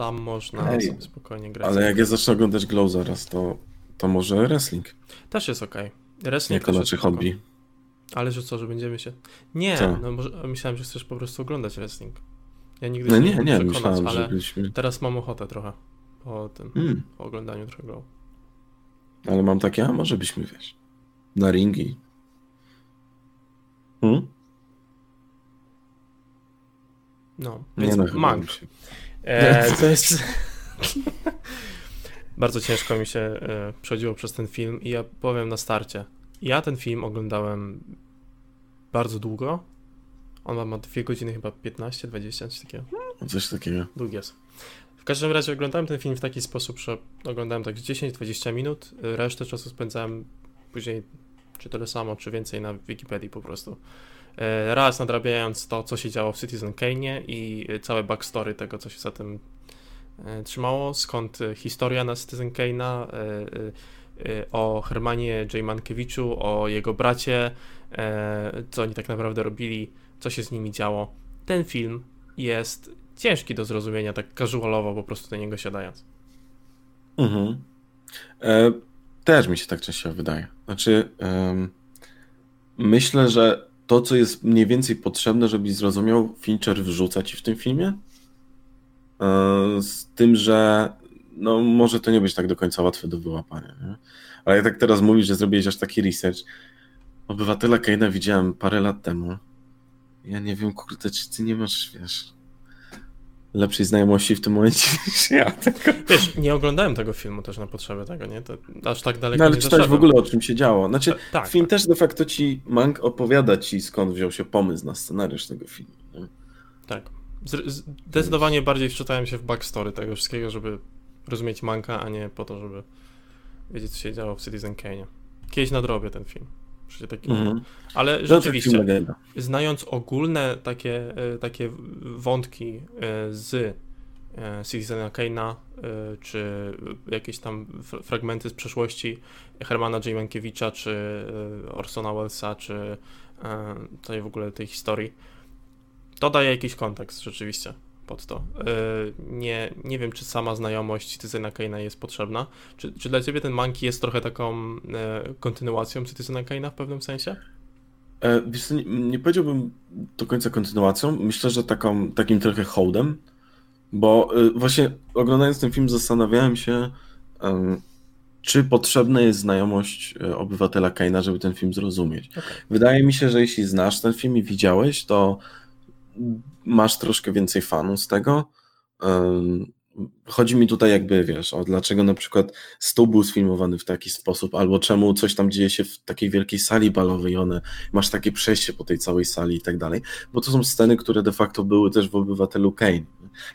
tam można Ej, sobie spokojnie grać. Ale jak ja zacznę oglądać Glow zaraz, to, to może wrestling. Też jest okej. Wrestling Jako nasze spoko. hobby. Ale że co, że będziemy się... Nie, Co? no może, myślałem, że chcesz po prostu oglądać wrestling. Ja nigdy No się nie, nie, nie, przekonać, myślałem, ale teraz mam ochotę trochę po tym, Hmm, po oglądaniu trochę go. ale mam takie, a może byśmy, wiesz, na ringi. Hmm? No, Nie więc no, chyba Mank. E, to jest... Bardzo ciężko mi się e, przechodziło przez ten film i ja powiem na starcie. Ja ten film oglądałem bardzo długo. On ma- ma 2 godziny chyba 15, 20, coś takiego. Coś takiego. Długi jest. W każdym razie oglądałem ten film w taki sposób, że oglądałem tak z 10-20 minut, resztę czasu spędzałem później czy tyle samo, czy więcej na Wikipedii po prostu. E, Raz nadrabiając to, co się działo w Citizen Kane i całe backstory tego, co się za tym e, trzymało, skąd e, historia na Citizen Kane'a, o Hermanie J. Mankiewiczu, o jego bracie, co oni tak naprawdę robili, co się z nimi działo. Ten film jest ciężki do zrozumienia, tak casualowo po prostu do niego siadając. Mhm. E, też mi się tak częściej wydaje. Znaczy, em, myślę, że to, co jest mniej więcej potrzebne, żebyś zrozumiał, Fincher wrzuca ci w tym filmie. E, z tym, że no, może to nie być tak do końca łatwe do wyłapania. Nie? Ale jak tak teraz mówisz, że zrobiłeś aż taki research. Obywatela Kane'a widziałem parę lat temu. Ja nie wiem, kurde, czy ty nie masz, wiesz, lepszej znajomości w tym momencie niż ja. Wiesz, nie oglądałem tego filmu też na potrzeby tego, nie? To aż tak daleko No ale nie czytałeś w ogóle o czym się działo. Znaczy, Ta- tak, film tak, też de facto ci, Mank opowiada ci skąd wziął się pomysł na scenariusz tego filmu. Nie? tak. Zdecydowanie bardziej wczytałem się w backstory tego wszystkiego, żeby rozumieć Manka, a nie po to, żeby wiedzieć, co się działo w Citizen Kane. Kiedyś nadrobię ten film. Przecież taki... Mhm. Ale rzeczywiście, znając ogólne takie, e, takie wątki e, z e, Citizena Kane'a, czy jakieś tam fragmenty z przeszłości Hermana J. Mankiewicza, czy Orsona Wellesa, czy tej w ogóle tej historii, to daje jakiś kontekst rzeczywiście pod to. E, Nie, nie wiem, czy sama znajomość Citizena Kane'a jest potrzebna. Czy, czy dla ciebie ten Monkey jest trochę taką e, kontynuacją Citizena Kane'a w pewnym sensie? E, wiesz, nie, nie powiedziałbym do końca kontynuacją. Myślę, że taką, takim trochę hołdem, bo właśnie oglądając ten film zastanawiałem się, czy potrzebna jest znajomość obywatela Kaina, żeby ten film zrozumieć. Okej. Wydaje mi się, że jeśli znasz ten film i widziałeś, to masz troszkę więcej fanów z tego. Chodzi mi tutaj jakby, wiesz, o dlaczego na przykład stół był sfilmowany w taki sposób, albo czemu coś tam dzieje się w takiej wielkiej sali balowej, one masz takie przejście po tej całej sali i tak dalej, bo to są sceny, które de facto były też w Obywatelu Kane.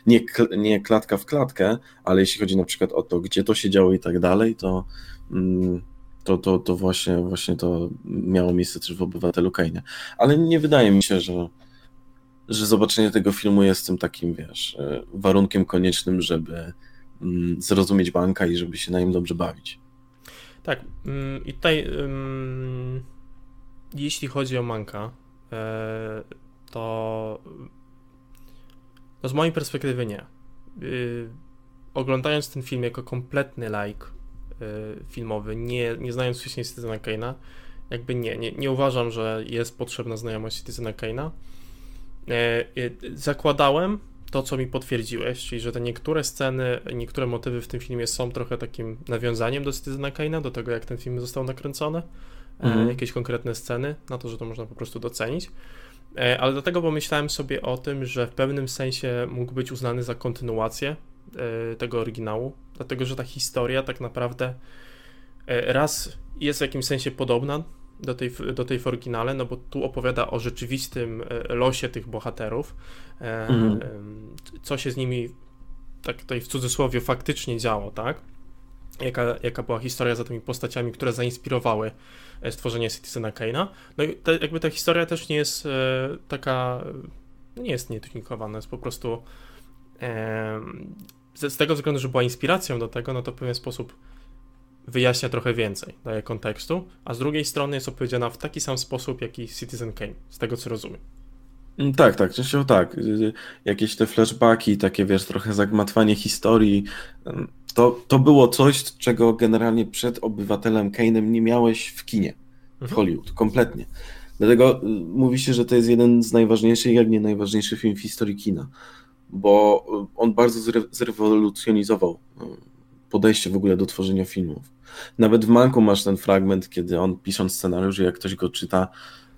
Nie, nie klatka w klatkę, ale jeśli chodzi na przykład o to, gdzie to się działo i tak dalej, to, mm, to, to, to właśnie, właśnie to miało miejsce też w Obywatelu Kane. Ale nie wydaje mi się, że że zobaczenie tego filmu jest tym takim, wiesz, e, warunkiem koniecznym, żeby mm, zrozumieć banka i żeby się na nim dobrze bawić. Tak, mm, i tutaj ym, jeśli chodzi o Manka, e, to no z mojej perspektywy nie. Y, oglądając ten film jako kompletny like y, filmowy, nie, nie znając wcześniej Citizena Kane'a, jakby nie, nie, nie uważam, że jest potrzebna znajomość Citizena Kane'a. E, y, zakładałem to, co mi potwierdziłeś, czyli że te niektóre sceny, niektóre motywy w tym filmie są trochę takim nawiązaniem do Citizena Kane'a, do tego, jak ten film został nakręcony. Mhm. E, jakieś konkretne sceny, na to, że to można po prostu docenić. E, ale dlatego pomyślałem sobie o tym, że w pewnym sensie mógł być uznany za kontynuację e, tego oryginału, dlatego że ta historia tak naprawdę e, raz jest w jakimś sensie podobna do tej, do tej w oryginale, no bo tu opowiada o rzeczywistym e, losie tych bohaterów, e, Mhm. em, co się z nimi, tak tutaj w cudzysłowie, faktycznie działo, tak? Jaka, jaka była historia za tymi postaciami, które zainspirowały e, stworzenie Citizena Kane'a. No i te, jakby ta historia też nie jest e, taka, no nie jest nietunikowana, jest po prostu e, z, z tego względu, że była inspiracją do tego, no to w pewien sposób wyjaśnia trochę więcej, daje kontekstu, a z drugiej strony jest opowiedziana w taki sam sposób, jak i Citizen Kane, z tego co rozumiem. Mm, tak, tak, częściowo tak. Y, jakieś te flashbacki, takie wiesz, trochę zagmatwanie historii. To, to było coś, czego generalnie przed obywatelem Kane'em nie miałeś w kinie, w mhm. Hollywood, kompletnie. Dlatego y, mówi się, że to jest jeden z najważniejszych, jak nie najważniejszy film w historii kina, bo y, on bardzo zre zrewolucjonizował podejście w ogóle do tworzenia filmów. Nawet w Manku masz ten fragment, kiedy on pisząc scenariusz, jak ktoś go czyta,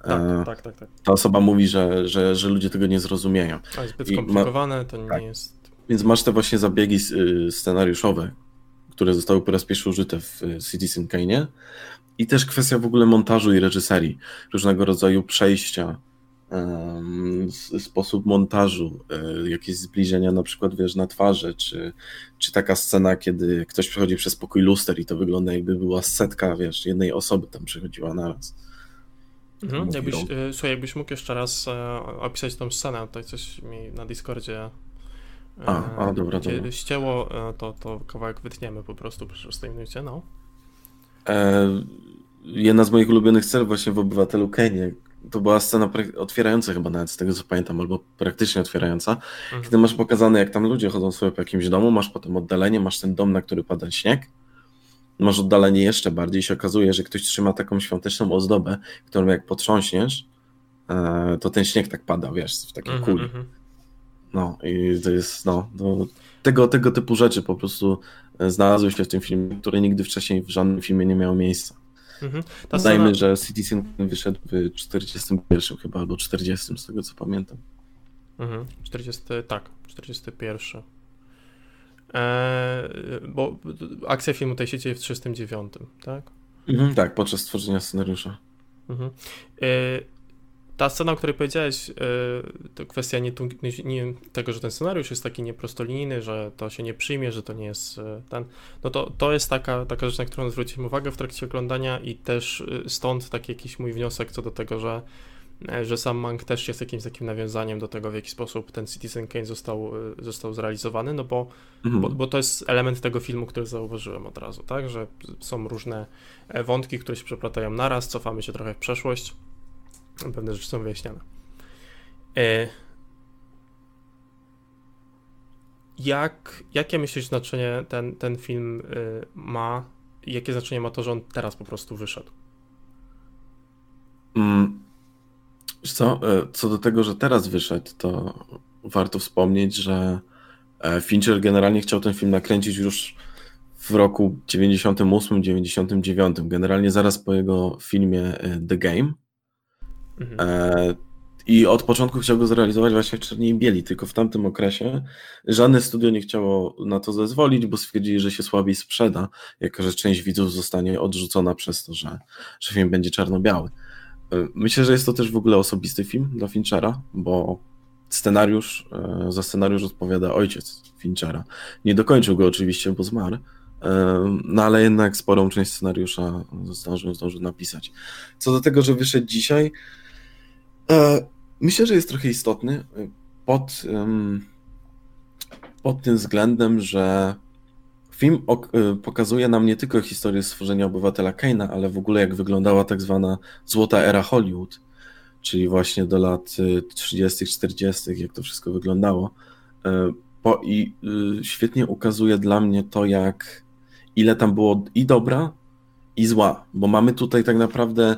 tak, e, tak, tak, tak. Ta osoba mówi, że, że, że ludzie tego nie zrozumieją. To jest zbyt skomplikowane, to nie tak. jest. Więc masz te właśnie zabiegi y, scenariuszowe, które zostały po raz pierwszy użyte w y, Citizen Kane. I też kwestia w ogóle montażu i reżyserii, różnego rodzaju przejścia, sposób montażu, um, jakieś zbliżenia na przykład, wiesz, na twarze, czy, czy taka scena, kiedy ktoś przechodzi przez pokój luster i to wygląda jakby była setka, wiesz, jednej osoby tam przechodziła naraz. Mhm. Jakbyś, y, słuchaj, jakbyś mógł jeszcze raz e, opisać tą scenę, tutaj coś mi na Discordzie e, a, a dobra, dobra. ścięło, e, to, to kawałek wytniemy po prostu przy 6 minucie, no. E, jedna z moich ulubionych scen właśnie w Obywatelu Kenie, to była scena otwierająca chyba nawet z tego co pamiętam, albo praktycznie otwierająca, mhm. kiedy masz pokazane jak tam ludzie chodzą sobie po jakimś domu, masz potem oddalenie, masz ten dom, na który pada śnieg, masz oddalenie jeszcze bardziej się okazuje, że ktoś trzyma taką świąteczną ozdobę, którą jak potrząśniesz, e, to ten śnieg tak pada, wiesz, w takiej -hmm. kuli. No i to jest, no, to, tego, tego typu rzeczy po prostu e, znalazły się w tym filmie, które nigdy wcześniej w żadnym filmie nie miały miejsca. Mhm. Dajmy, scena... że Citizen wyszedł w 41 chyba, albo 40 z tego co pamiętam. Mhm. 40, tak, 41. E, bo akcja filmu tej się dzieje w 39, tak? Mhm, tak, podczas tworzenia scenariusza. Mhm. E, ta scena, o której powiedziałeś, e, to kwestia nie, nie, tego, że ten scenariusz jest taki nieprostolinijny, że to się nie przyjmie, że to nie jest ten. No to, to jest taka, taka rzecz, na którą zwróciłem uwagę w trakcie oglądania, i też stąd taki jakiś mój wniosek co do tego, że E, że sam Mank też jest jakimś takim nawiązaniem do tego, w jaki sposób ten Citizen Kane został, został zrealizowany, no bo, mhm. bo, bo, to jest element tego filmu, który zauważyłem od razu, tak, że są różne e, wątki, które się przeplatają naraz, cofamy się trochę w przeszłość, pewne rzeczy są wyjaśniane. Jak, jakie myślisz znaczenie ten, ten film ma, jakie znaczenie ma to, że on teraz po prostu wyszedł? Mm co, e, co do tego, że teraz wyszedł, to warto wspomnieć, że e, Fincher generalnie chciał ten film nakręcić już w roku 98-99, generalnie zaraz po jego filmie e, The Game. Mhm. I od początku chciał go zrealizować właśnie w Czerni Bieli, tylko w tamtym okresie żadne studio nie chciało na to zezwolić, bo stwierdzili, że się słabiej sprzeda, jako że część widzów zostanie odrzucona przez to, że, że film będzie czarno-biały. Myślę, że jest to też w ogóle osobisty film dla Finchera, bo scenariusz, e, za scenariusz odpowiada ojciec Finchera. Nie dokończył go oczywiście, bo zmarł, e, no ale jednak sporą część scenariusza zdążył, zdążył napisać. Co do tego, że wyszedł dzisiaj, e, myślę, że jest trochę istotny pod, pod tym względem, że Film y, pokazuje nam nie tylko historię stworzenia obywatela Kane'a, ale w ogóle jak wyglądała tak zwana złota era Hollywood, czyli właśnie do lat 30., y, 40., jak to wszystko wyglądało. Po, I świetnie ukazuje dla mnie to, jak ile tam było i dobra, i zła, bo mamy tutaj tak naprawdę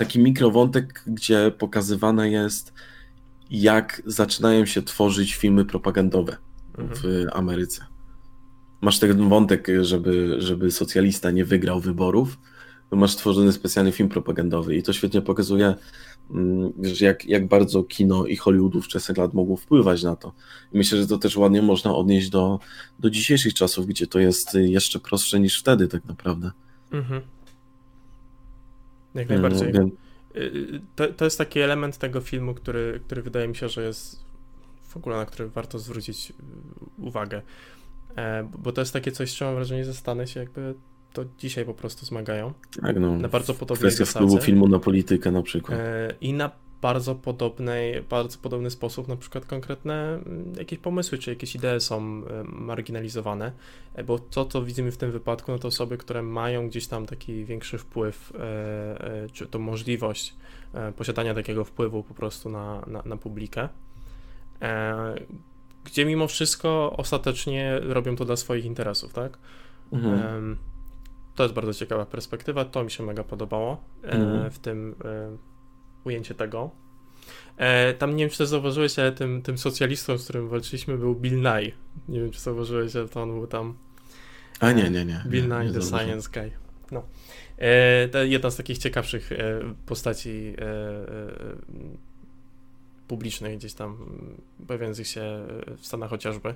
taki mikrowątek, gdzie pokazywane jest, jak zaczynają się tworzyć filmy propagandowe w mhm. Ameryce masz ten wątek, żeby, żeby socjalista nie wygrał wyborów, masz stworzony specjalny film propagandowy i to świetnie pokazuje, mm, jak, jak bardzo kino i Hollywood wczesnych lat mogło wpływać na to. I myślę, że to też ładnie można odnieść do, do dzisiejszych czasów, gdzie to jest jeszcze prostsze niż wtedy tak naprawdę. Mhm. Jak najbardziej. No, to, to jest taki element tego filmu, który, który wydaje mi się, że jest w ogóle na który warto zwrócić uwagę. E, bo to jest takie coś, z czym mam wrażenie, że Stany się jakby to dzisiaj po prostu zmagają. Tak, no. Na bardzo podobnej Kwestia wpływu filmu na politykę na przykład. E, I na bardzo podobnej, bardzo podobny sposób na przykład konkretne mm, jakieś pomysły czy jakieś idee są e, marginalizowane, e, bo to, co widzimy w tym wypadku, no to osoby, które mają gdzieś tam taki większy wpływ, e, czy to możliwość posiadania takiego wpływu po prostu na, na, na publikę, gdzie mimo wszystko ostatecznie robią to dla swoich interesów, tak? Mhm. To jest bardzo ciekawa perspektywa, to mi się mega podobało mhm. w tym ujęcie tego. E, tam nie wiem, czy zauważyłeś, ale tym, tym socjalistą, z którym walczyliśmy, był Bill Nye. Nie wiem, czy zauważyłeś, ale to on był tam. A nie, nie, nie. Bill nie, Nye, nie The Science Guy. No. E, jedna z takich ciekawszych e, postaci e, e, publicznych gdzieś tam pojawiających się w Stanach chociażby.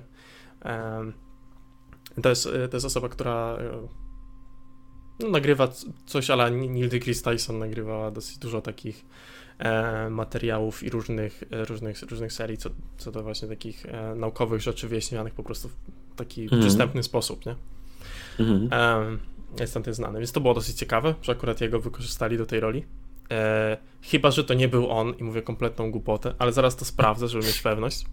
To jest, to jest osoba, która no, nagrywa coś, ale Neil deGrasse Tyson nagrywała dosyć dużo takich e, materiałów i różnych, e, różnych, różnych serii, co, co do właśnie takich e, naukowych rzeczy wyjaśnianych po prostu w taki mhm. przystępny sposób, nie? Mhm. E, jest tam też znany, więc to było dosyć ciekawe, że akurat jego wykorzystali do tej roli. E, chyba, że to nie był on i mówię kompletną głupotę, ale zaraz to sprawdzę, żeby mieć pewność.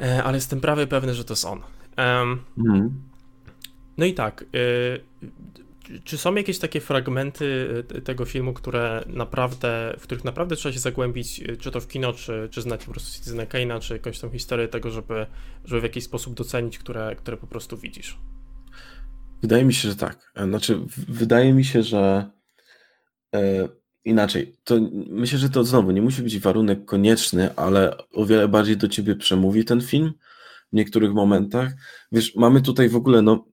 E, ale jestem prawie pewny, że to jest on. Mhm. No i tak, y, czy są jakieś takie fragmenty y, tego filmu, które naprawdę, w których naprawdę trzeba się zagłębić, y, czy to w kino, czy, czy znać po prostu Citizena Kane'a, czy jakąś tą historię tego, żeby, żeby w jakiś sposób docenić, które, które po prostu widzisz? Wydaje mi się, że tak. E, znaczy, wydaje mi się, że e, inaczej. To myślę, że to znowu nie musi być warunek konieczny, ale o wiele bardziej do ciebie przemówi ten film w niektórych momentach. Wiesz, mamy tutaj w ogóle, no,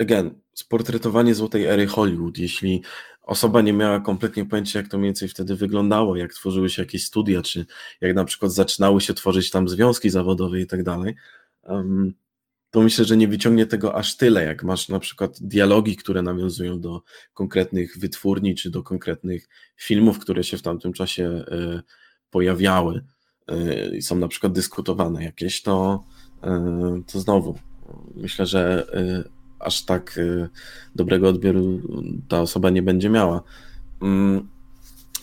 again, sportretowanie złotej ery Hollywood. Jeśli osoba nie miała kompletnie pojęcia, jak to mniej więcej wtedy wyglądało, jak tworzyły się jakieś studia, czy jak na przykład zaczynały się tworzyć tam związki zawodowe i tak dalej, to myślę, że nie wyciągnie tego aż tyle, jak masz na przykład dialogi, które nawiązują do konkretnych wytwórni, czy do konkretnych filmów, które się w tamtym czasie e, pojawiały e, i są na przykład dyskutowane jakieś, to, e, to znowu myślę, że aż tak y, dobrego odbioru ta osoba nie będzie miała. Mm,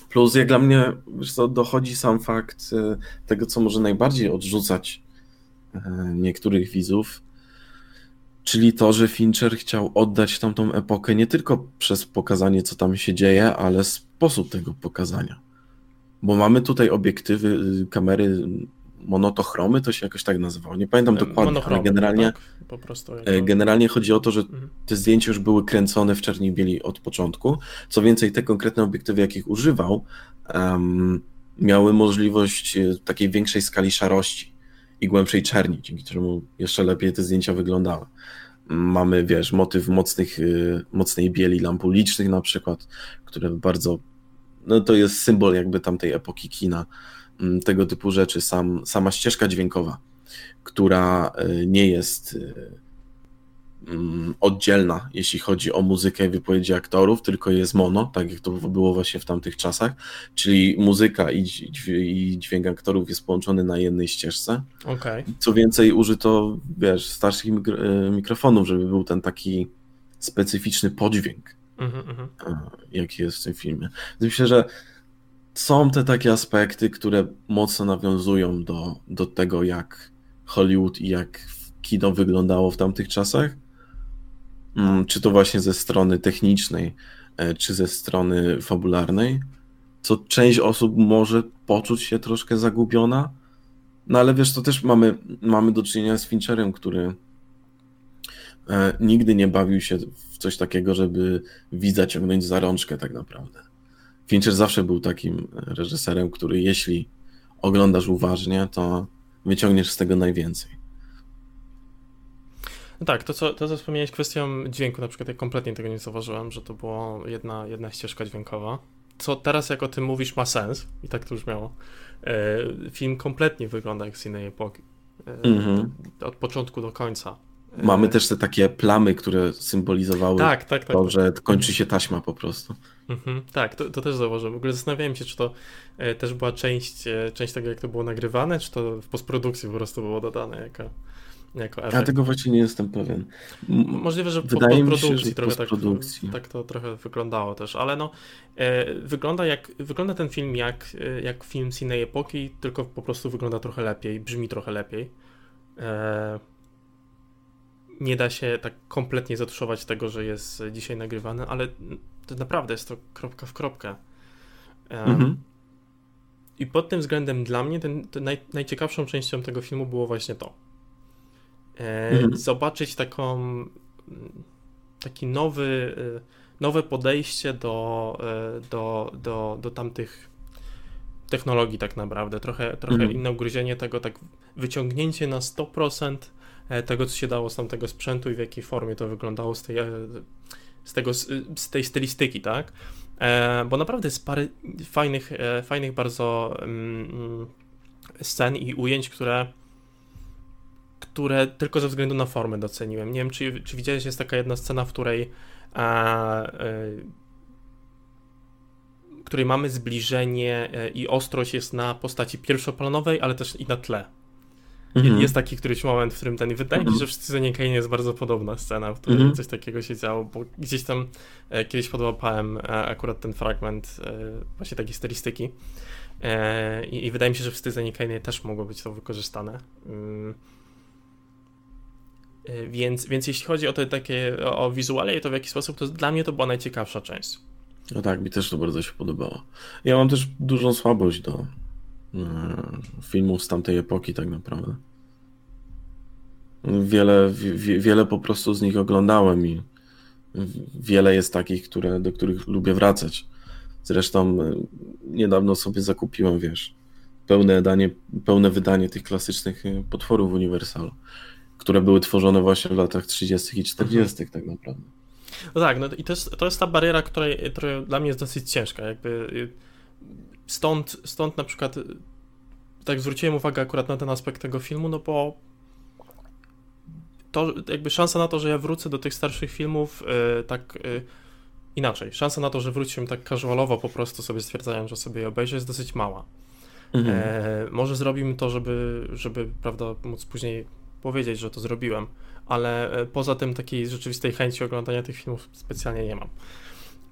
plus, jak dla mnie, wiesz co, dochodzi sam fakt y, tego, co może najbardziej odrzucać y, niektórych widzów, czyli to, że Fincher chciał oddać tamtą epokę nie tylko przez pokazanie, co tam się dzieje, ale sposób tego pokazania. Bo mamy tutaj obiektywy, kamery monotochromy, to się jakoś tak nazywało. Nie pamiętam dokładnie, Monochromy, ale generalnie, tak, po prostu e, generalnie chodzi o to, że mhm. te zdjęcia już były kręcone w czerni bieli od początku. Co więcej, te konkretne obiektywy, jakich używał, um, miały możliwość e, takiej większej skali szarości i głębszej czerni, dzięki czemu jeszcze lepiej te zdjęcia wyglądały. Mamy, wiesz, motyw mocnych, e, mocnej bieli lamp ulicznych na przykład, które bardzo, no to jest symbol jakby tamtej epoki kina, tego typu rzeczy, sam, sama ścieżka dźwiękowa, która e, nie jest e, mm, oddzielna, jeśli chodzi o muzykę i wypowiedzi aktorów, tylko jest mono, tak jak to było właśnie w tamtych czasach, czyli muzyka i, dźwięk aktorów jest połączony na jednej ścieżce. Okay. Co więcej, użyto, wiesz, starszych e, mikrofonów, żeby był ten taki specyficzny podźwięk, mm -hmm. jaki jest w tym filmie. Myślę, że są te takie aspekty, które mocno nawiązują do, do tego, jak Hollywood i jak kino wyglądało w tamtych czasach. Mm, czy to właśnie ze strony technicznej, e, czy ze strony fabularnej, co część osób może poczuć się troszkę zagubiona. No ale wiesz, to też mamy, mamy do czynienia z Fincherem, który e, nigdy nie bawił się w coś takiego, żeby widza ciągnąć za rączkę tak naprawdę. Fincher zawsze był takim reżyserem, który jeśli oglądasz uważnie, to wyciągniesz z tego najwięcej. No tak, to co, to co wspomniałeś kwestią dźwięku, na przykład ja kompletnie tego nie zauważyłem, że to była jedna, jedna ścieżka dźwiękowa. Co teraz jak o tym mówisz ma sens i tak to już miało. E, film kompletnie wygląda jak z innej epoki. Mm -hmm. Od początku do końca. Mamy też te takie plamy, które symbolizowały tak, tak, tak, to, że kończy się taśma po prostu. Mhm, tak, to, to, też zauważyłem. W ogóle zastanawiałem się, czy to e, też była część, e, część tego, jak to było nagrywane, czy to w postprodukcji po prostu było dodane jako, jako efekt. Ja tego właśnie nie jestem pewien. Możliwe, że Wydaje po postprodukcji trochę tak, tak to trochę wyglądało też, ale no e, wygląda jak wygląda ten film jak, jak film z innej epoki, tylko po prostu wygląda trochę lepiej, brzmi trochę lepiej. E, nie da się tak kompletnie zatuszować tego, że jest dzisiaj nagrywany, ale to naprawdę jest to kropka w kropkę. Mhm. I pod tym względem dla mnie ten, ten naj, najciekawszą częścią tego filmu było właśnie to. E, mhm. Zobaczyć taką taki nowy, e, nowe podejście do, e, do, do, do tamtych technologii tak naprawdę. Trochę, trochę mhm. inne ugryzienie tego, tak wyciągnięcie na 100% e, tego, co się dało z tamtego sprzętu i w jakiej formie to wyglądało z tej, z tego, z tej stylistyki, tak? E, bo naprawdę jest parę fajnych, e, fajnych bardzo mm, scen i ujęć, które które tylko ze względu na formę doceniłem. Nie wiem, czy, czy widziałeś, jest taka jedna scena, w której a, e, której mamy zbliżenie i ostrość jest na postaci pierwszoplanowej, ale też i na tle. Mhm. Jest taki któryś moment, w którym ten. Wydaje mi się, że w Citizen Kane jest bardzo podobna scena, w której mhm. coś takiego się działo, bo gdzieś tam e, kiedyś podłapałem e, akurat ten fragment e, właśnie takiej stylistyki. E, i, i, wydaje mi się, że w Citizen Kane też mogło być to wykorzystane. Mm. E, więc, więc jeśli chodzi o te takie o, o wizualie i to w jaki sposób, to dla mnie to była najciekawsza część. No tak, mi też to bardzo się podobało. Ja mam też dużą słabość do e, filmów z tamtej epoki, tak naprawdę. Wiele, wie, wiele po prostu z nich oglądałem i wiele jest takich, które, do których lubię wracać. Zresztą e, niedawno sobie zakupiłem, wiesz, pełne, danie, pełne wydanie tych klasycznych e, potworów Universalu, które były tworzone właśnie w latach 30. i 40. Mhm. tak naprawdę. No tak, no i to jest, to jest ta bariera, która, dla mnie jest dosyć ciężka. Jakby y, stąd, stąd na przykład tak zwróciłem uwagę akurat na ten aspekt tego filmu, no bo to jakby szansa na to, że ja wrócę do tych starszych filmów yy, tak yy, inaczej. Szansa na to, że wrócimy tak casualowo po prostu sobie stwierdzając, że sobie je obejrzę jest dosyć mała. Mhm. E, może zrobimy to, żeby, żeby prawda, móc później powiedzieć, że to zrobiłem, ale e, poza tym takiej rzeczywistej chęci oglądania tych filmów specjalnie nie mam.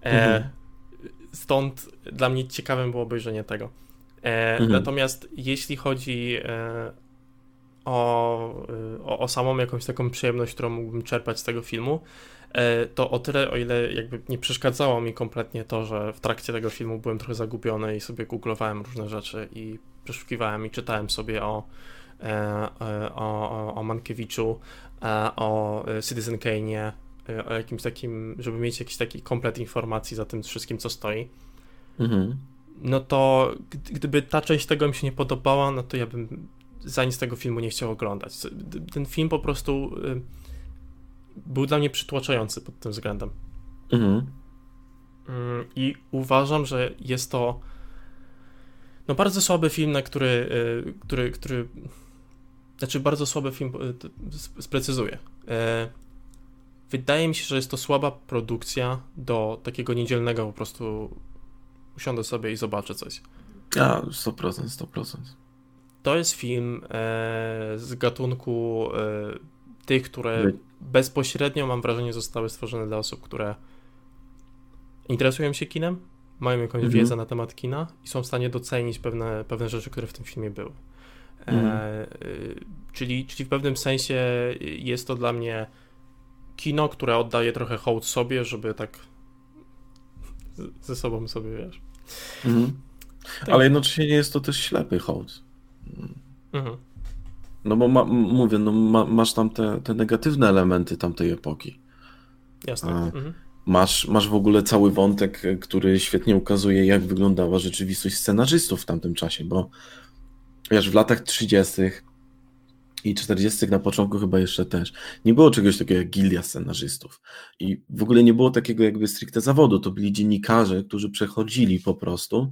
E, mhm. Stąd dla mnie ciekawym było obejrzenie tego. E, mhm. Natomiast jeśli chodzi e, o, o, o, samą jakąś taką przyjemność, którą mógłbym czerpać z tego filmu, e, to o tyle, o ile jakby nie przeszkadzało mi kompletnie to, że w trakcie tego filmu byłem trochę zagubiony i sobie googlowałem różne rzeczy i przeszukiwałem i czytałem sobie o, e, e, o, o, o Mankiewiczu, o Citizen Kane'ie, o jakimś takim, żeby mieć jakiś taki komplet informacji za tym wszystkim, co stoi. Mhm. No to gdyby ta część tego mi się nie podobała, no to ja bym za nic tego filmu nie chciał oglądać. Ten film po prostu y, był dla mnie przytłaczający pod tym względem. Mhm. Mm, I uważam, że jest to no bardzo słaby film, na który, y, który, który znaczy bardzo słaby film, y, sprecyzuję. Wydaje mi się, że jest to słaba produkcja do takiego niedzielnego po prostu usiądę sobie i zobaczę coś. A, 100%, 100%. To jest film e, z gatunku e, tych, które bezpośrednio, mam wrażenie, zostały stworzone dla osób, które interesują się kinem, mają jakąś mhm. wiedzę na temat kina i są w stanie docenić pewne, pewne rzeczy, które w tym filmie były. E, mhm. czyli, czyli w pewnym sensie jest to dla mnie kino, które oddaje trochę hołd sobie, żeby tak ze sobą sobie, wiesz. Mhm. Tak. Ale jednocześnie nie jest to też ślepy hołd. Mhm. No bo ma, mówię, no ma, masz tam te, te negatywne elementy tamtej epoki. Jasne. Mhm. Masz, masz w ogóle cały wątek, który świetnie ukazuje, jak wyglądała rzeczywistość scenarzystów w tamtym czasie, bo wiesz, w latach 30. i 40. na początku chyba jeszcze też nie było czegoś takiego jak gildia scenarzystów. I w ogóle nie było takiego jakby stricte zawodu. To byli dziennikarze, którzy przechodzili po prostu E,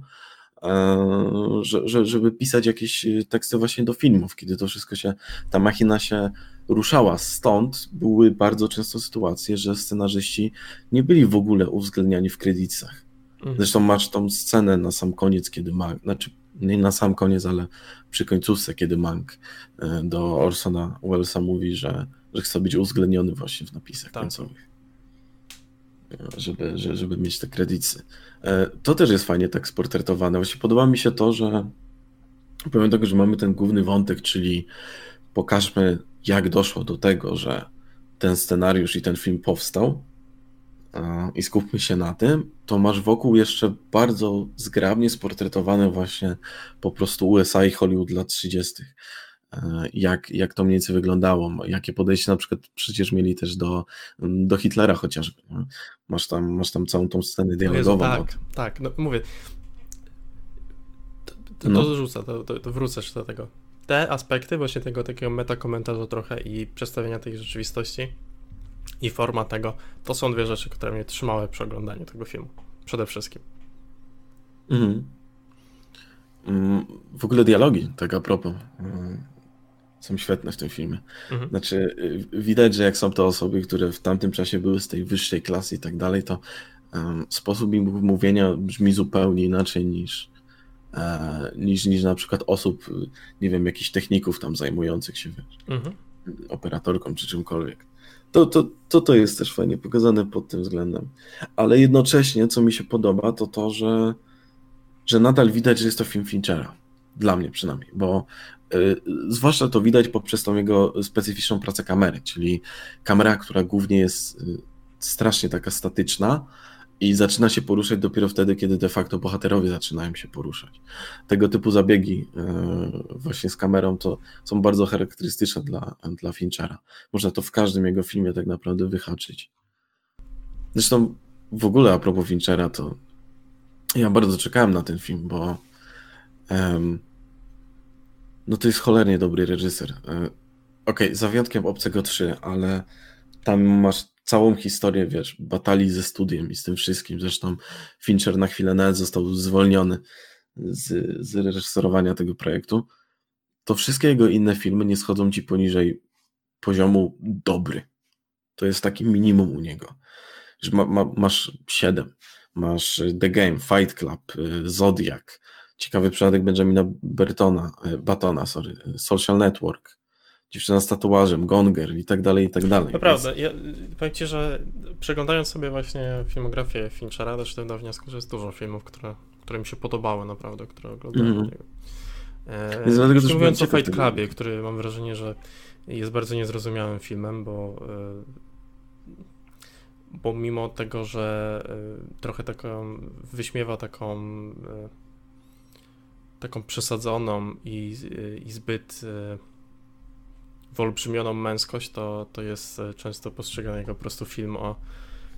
że, żeby pisać jakieś teksty właśnie do filmów, kiedy to wszystko się, ta machina się ruszała. Stąd były bardzo często sytuacje, że scenarzyści nie byli w ogóle uwzględniani w kredytach. Mhm. Zresztą masz tą scenę na sam koniec, kiedy ma, znaczy nie na sam koniec, ale przy końcówce, kiedy Mank e, do Orsona Wellesa mówi, że, że chce być uwzględniony właśnie w napisach tak. końcowych. E, żeby, żeby mieć te kredyty. To też jest fajnie tak sportretowane. Właśnie podoba mi się to, że pomimo tego, że mamy ten główny wątek, czyli pokażmy, jak doszło do tego, że ten scenariusz i ten film powstał, i skupmy się na tym, to masz wokół jeszcze bardzo zgrabnie sportretowane właśnie po prostu USA i Hollywood lat 30. E, jak, jak to mniej więcej wyglądało, jakie podejście na przykład przecież mieli też do, do Hitlera chociażby. Masz tam, masz tam całą tą scenę dialogową. Jezu, tak, tak, no mówię. To, to, no. to to, to, to wrócę jeszcze do tego. Te aspekty właśnie tego takiego metakomentarza trochę i przedstawienia tej rzeczywistości i forma tego, to są dwie rzeczy, które mnie trzymały przy oglądaniu tego filmu. Przede wszystkim. Mhm. Mm, w ogóle dialogi, tak a propos, mm, są świetne w tym filmie. Mhm. Znaczy, y, widać, że jak są to osoby, które w tamtym czasie były z tej wyższej klasy i tak dalej, to um, sposób ich mówienia brzmi zupełnie inaczej niż, e, niż, niż na przykład osób, nie wiem, jakichś techników tam zajmujących się wiesz, mhm. operatorką czy czymkolwiek. To, to, to, to jest też fajnie pokazane pod tym względem. Ale jednocześnie, co mi się podoba, to to, że, że nadal widać, że jest to film Finchera. Dla mnie przynajmniej, bo y, zwłaszcza to widać poprzez tą jego specyficzną pracę kamery, czyli kamera, która głównie jest y, strasznie taka statyczna, i zaczyna się poruszać dopiero wtedy, kiedy de facto bohaterowie zaczynają się poruszać. Tego typu zabiegi e, właśnie z kamerą to są bardzo charakterystyczne dla, dla Finchera. Można to w każdym jego filmie tak naprawdę wyhaczyć. Zresztą w ogóle a propos Finchera, to ja bardzo czekałem na ten film, bo no to jest cholernie dobry reżyser. E, okej, okay, za wyjątkiem Obcego 3, ale tam masz całą historię, wiesz, batalii ze studiem i z tym wszystkim. Zresztą Fincher na chwilę nawet został zwolniony z, z reżyserowania tego projektu. To wszystkie jego inne filmy nie schodzą ci poniżej poziomu dobry. To jest taki minimum u niego. Ma, ma, masz 7, masz The Game, Fight Club, y, Zodiac, ciekawy przypadek Benjamina Bertona, y, Batona, sorry, y, Social Network, dziewczyna z tatuażem, Gonger i tak dalej, i tak dalej. Naprawdę, Więc... ja powiem Ci, że przeglądając sobie właśnie filmografię Finchera, doszedłem do wniosku, że jest dużo filmów, które, które mi się podobały naprawdę, które oglądałem. Mm. E, Więc dlatego też mówiąc o Fight Clubie, który mam wrażenie, że jest bardzo niezrozumiałym filmem, bo e, bo mimo tego, że e, trochę taką wyśmiewa taką e, taką przesadzoną i, i zbyt wyolbrzymioną męskość, to, to jest e, często postrzegany jako po prostu film o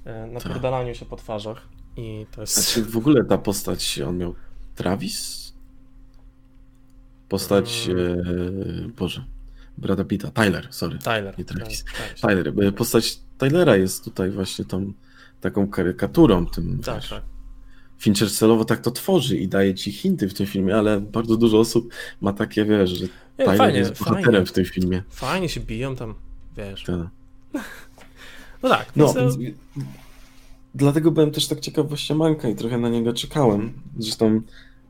e, napierdalaniu się po twarzach. I to jest... Znaczy w ogóle ta postać, on miał Travis? Postać, hmm. e, Boże, Brada Pitta, Tyler, sorry. Tyler. Nie Travis. Tyler. Tyler. Postać Tylera jest tutaj właśnie tą taką karykaturą tym. Tak, tak. Fincher celowo tak to tworzy i daje ci hinty w tym filmie, ale bardzo dużo osób ma takie, wiesz, że Tyler fajnie, jest bohaterem fajnie. w tym filmie. Fajnie się biją tam, wiesz. Tak. No tak. No, to... dlatego byłem też tak ciekaw właśnie Manka i trochę na niego czekałem. Zresztą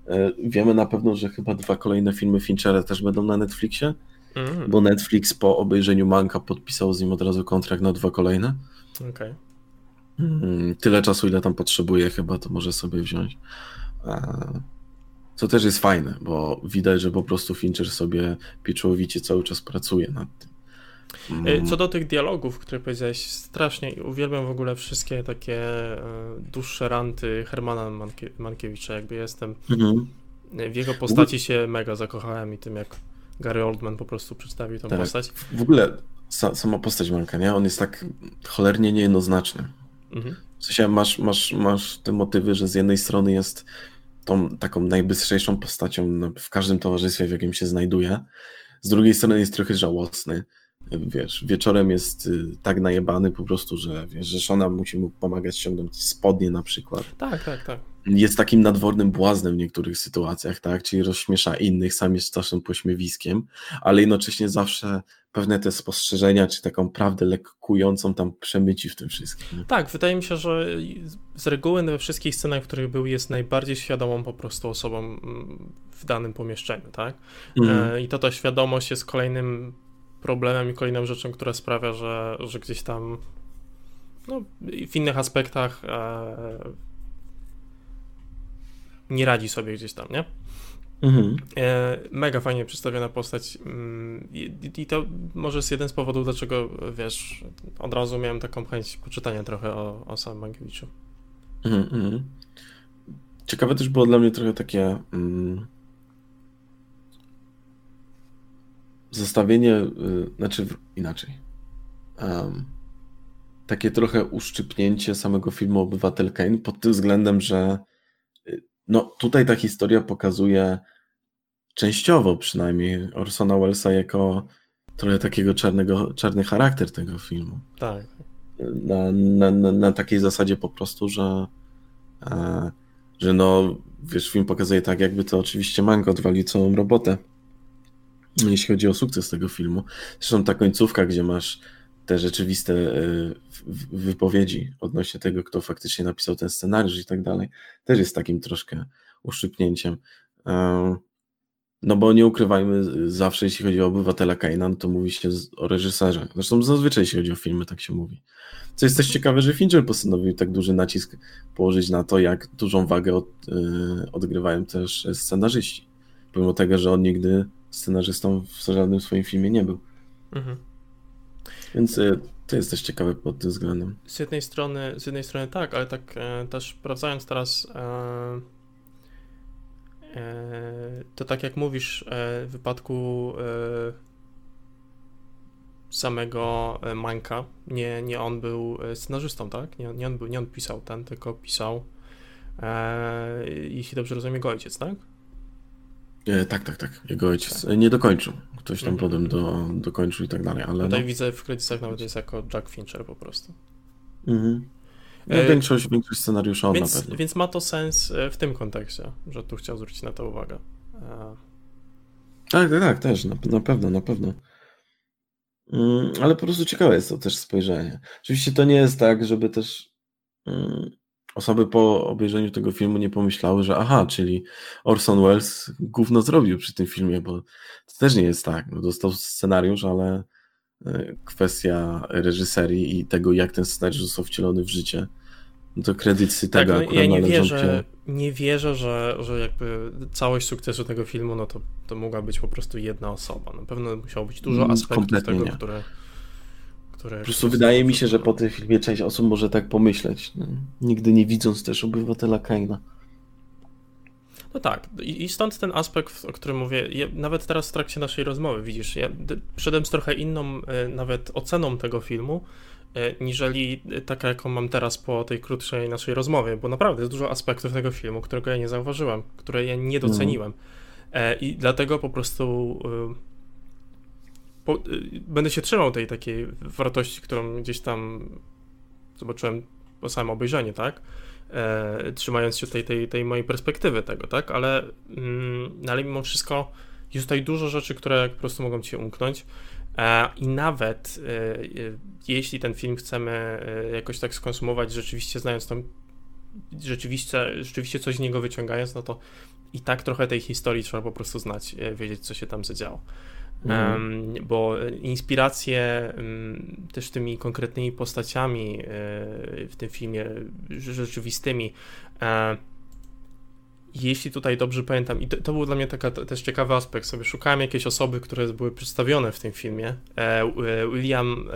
e, wiemy na pewno, że chyba dwa kolejne filmy Finchera też będą na Netflixie, mm. bo Netflix po obejrzeniu Manka podpisał z nim od razu kontrakt na dwa kolejne. Okej. Okay. Mm, tyle czasu, ile tam potrzebuje, chyba to może sobie wziąć. Co też jest fajne, bo widać, że po prostu Fincher sobie pieczołowicie cały czas pracuje nad tym. Mm. Co do tych dialogów, które powiedziałeś, strasznie uwielbiam w ogóle wszystkie takie e, dłuższe ranty Hermana Mankie Mankiewicza, jakby jestem mhm. w jego postaci się mega zakochałem i tym jak Gary Oldman po prostu przedstawił tą tak. postać. W ogóle sama postać Manka, nie? On jest tak cholernie niejednoznaczny. Mhm. W sensie masz, masz, masz te motywy, że z jednej strony jest tą taką najbystrzejszą postacią w każdym towarzystwie, w jakim się znajduje. Z drugiej strony jest trochę żałosny. Wiesz, wieczorem jest y, tak najebany po prostu, że wiesz, że żona musi mu pomagać ściągnąć spodnie na przykład. Tak, tak, tak. Jest takim nadwornym błaznem w niektórych sytuacjach, tak? Czyli rozśmiesza innych, sam jest czasem pośmiewiskiem, ale jednocześnie zawsze pewne te spostrzeżenia, czy taką prawdę lekkującą tam przemyci w tym wszystkim. Tak, wydaje mi się, że z reguły we wszystkich scenach, w których był, jest najbardziej świadomą po prostu osobą mm, w danym pomieszczeniu, tak? Mhm. I to ta świadomość jest kolejnym problemem i kolejną rzeczą, która sprawia, że, że gdzieś tam no, w innych aspektach e, nie radzi sobie gdzieś tam, nie? Mhm. E, mega fajnie przedstawiona postać mm, I, to może jest jeden z powodów, dlaczego, wiesz, od razu miałem taką chęć poczytania trochę o, o samym Mankiewiczu. Mhm, mhm. Ciekawe też było dla mnie trochę takie mm, zestawienie, y, znaczy inaczej. Um, takie trochę uszczypnięcie samego filmu Obywatel Kane pod tym względem, że no tutaj ta historia pokazuje częściowo przynajmniej Orsona Wellesa jako trochę takiego czarnego, czarny charakter tego filmu. Tak. Na, na, na, na takiej zasadzie po prostu, że e, że no, wiesz, film pokazuje tak, jakby to oczywiście Mango odwalił całą robotę, jeśli chodzi o sukces tego filmu. Zresztą ta końcówka, gdzie masz te rzeczywiste e, wypowiedzi odnośnie tego, kto faktycznie napisał ten scenariusz i tak dalej, też jest takim troszkę uszczypnięciem. E, no bo nie ukrywajmy, zawsze jeśli chodzi o obywatela Kaina, no to mówi się o reżyserze. Zresztą zazwyczaj jeśli chodzi o filmy, tak się mówi. Co jest też ciekawe, że Fincher postanowił tak duży nacisk położyć na to, jak dużą wagę od, yy, odgrywają też scenarzyści. Pomimo tego, że on nigdy scenarzystą w żadnym swoim filmie nie był. Mhm. Więc yy, to jest też ciekawe pod tym względem. Z jednej strony, z jednej strony tak, ale tak e, też sprawdzając teraz e, e, to tak jak mówisz e, w wypadku e, samego Manka, nie, nie on był scenarzystą, tak? Nie, nie, on, był, nie on pisał ten, tylko pisał jeśli dobrze rozumiem, jego ojciec, tak? E, tak, tak, tak. Jego ojciec tak. nie dokończył. Ktoś tam mhm. potem do, dokończył i tak dalej, ale. Tutaj no. widzę w kredytach nawet jest jako Jack Fincher po prostu. Mhm. No, e... większość, większość scenariusza więc, na pewno. Więc ma to sens e, w tym kontekście, że tu chciał zwrócić na to uwagę. E... Tak, tak, tak, też, na, na pewno, na pewno. Mm, ale po prostu ciekawe jest to też spojrzenie. Oczywiście to nie jest tak, żeby też. Mm, osoby po obejrzeniu tego filmu nie pomyślały, że aha, czyli Orson Welles gówno zrobił przy tym filmie, bo to też nie jest tak. No, dostał scenariusz, ale e, kwestia reżyserii i tego, jak ten scenariusz został wcielony w życie, no to kredyty tak, tego no, ja nie wierzę, nie wierzę, że, że jakby całość sukcesu tego filmu, no to, to mogła być po prostu jedna osoba. Na pewno musiało być dużo mm, aspektów tego, nie. które które... Po prostu wydaje mi się, że po tym filmie część osób może tak pomyśleć, no. nigdy nie widząc też obywatela Kaina. No tak, i stąd ten aspekt, o którym mówię, ja nawet teraz w trakcie naszej rozmowy, widzisz, ja przyszedłem z trochę inną e, nawet oceną tego filmu, e, niżeli taka, jaką mam teraz po tej krótszej naszej rozmowie, bo naprawdę jest dużo aspektów tego filmu, którego ja nie zauważyłem, które ja nie doceniłem. No. I dlatego po prostu po, y, będę się trzymał tej takiej wartości, którą gdzieś tam zobaczyłem po samym obejrzeniu, tak? E, trzymając się tej, tej, tej mojej perspektywy tego, tak? Ale, mm, ale mimo wszystko jest tutaj dużo rzeczy, które po prostu mogą ci umknąć. E, I nawet e, jeśli ten film chcemy jakoś tak skonsumować, rzeczywiście znając tam, rzeczywiście, rzeczywiście coś z niego wyciągając, no to i tak trochę tej historii trzeba po prostu znać, wiedzieć, co się tam zadziało. Um, bo inspiracje um, też tymi konkretnymi postaciami e, w tym filmie rzeczywistymi. E, jeśli tutaj dobrze pamiętam, i to, to, był dla mnie taka też ciekawy aspekt, sobie szukałem jakiejś osoby, które były przedstawione w tym filmie. E, William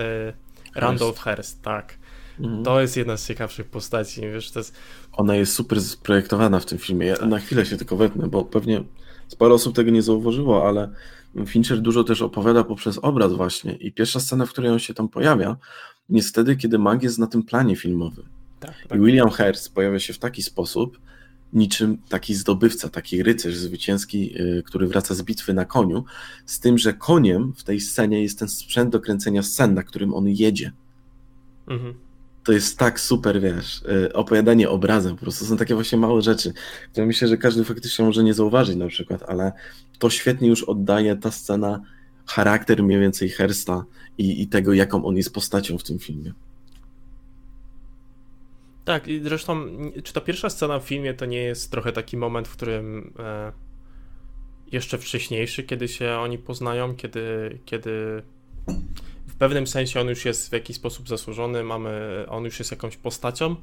Randolph Hearst, tak. Mhm. To jest jedna z ciekawszych postaci, wiesz, to jest... Ona jest super sprojektowana w tym filmie. Ja tak. na chwilę się tylko wetnę, bo pewnie sporo osób tego nie zauważyło, ale Fincher dużo też opowiada poprzez obraz właśnie i pierwsza scena, w której on się tam pojawia, jest wtedy, kiedy Mag jest na tym planie filmowym. Tak, tak. I William Hearst pojawia się w taki sposób, niczym taki zdobywca, taki rycerz zwycięski, y, który wraca z bitwy na koniu, z tym, że koniem w tej scenie jest ten sprzęt do kręcenia scen, na którym on jedzie. Mhm to jest tak super, wiesz, y, opowiadanie obrazem, po prostu są takie właśnie małe rzeczy, które myślę, że każdy faktycznie może nie zauważyć na przykład, ale to świetnie już oddaje ta scena charakter mniej więcej Hersta i, i tego, jaką on jest postacią w tym filmie. Tak, i zresztą, czy ta pierwsza scena w filmie to nie jest trochę taki moment, w którym e, jeszcze wcześniejszy, kiedy się oni poznają, kiedy, kiedy pewnym sensie on już jest w jakiś sposób zasłużony, mamy, on już jest jakąś postacią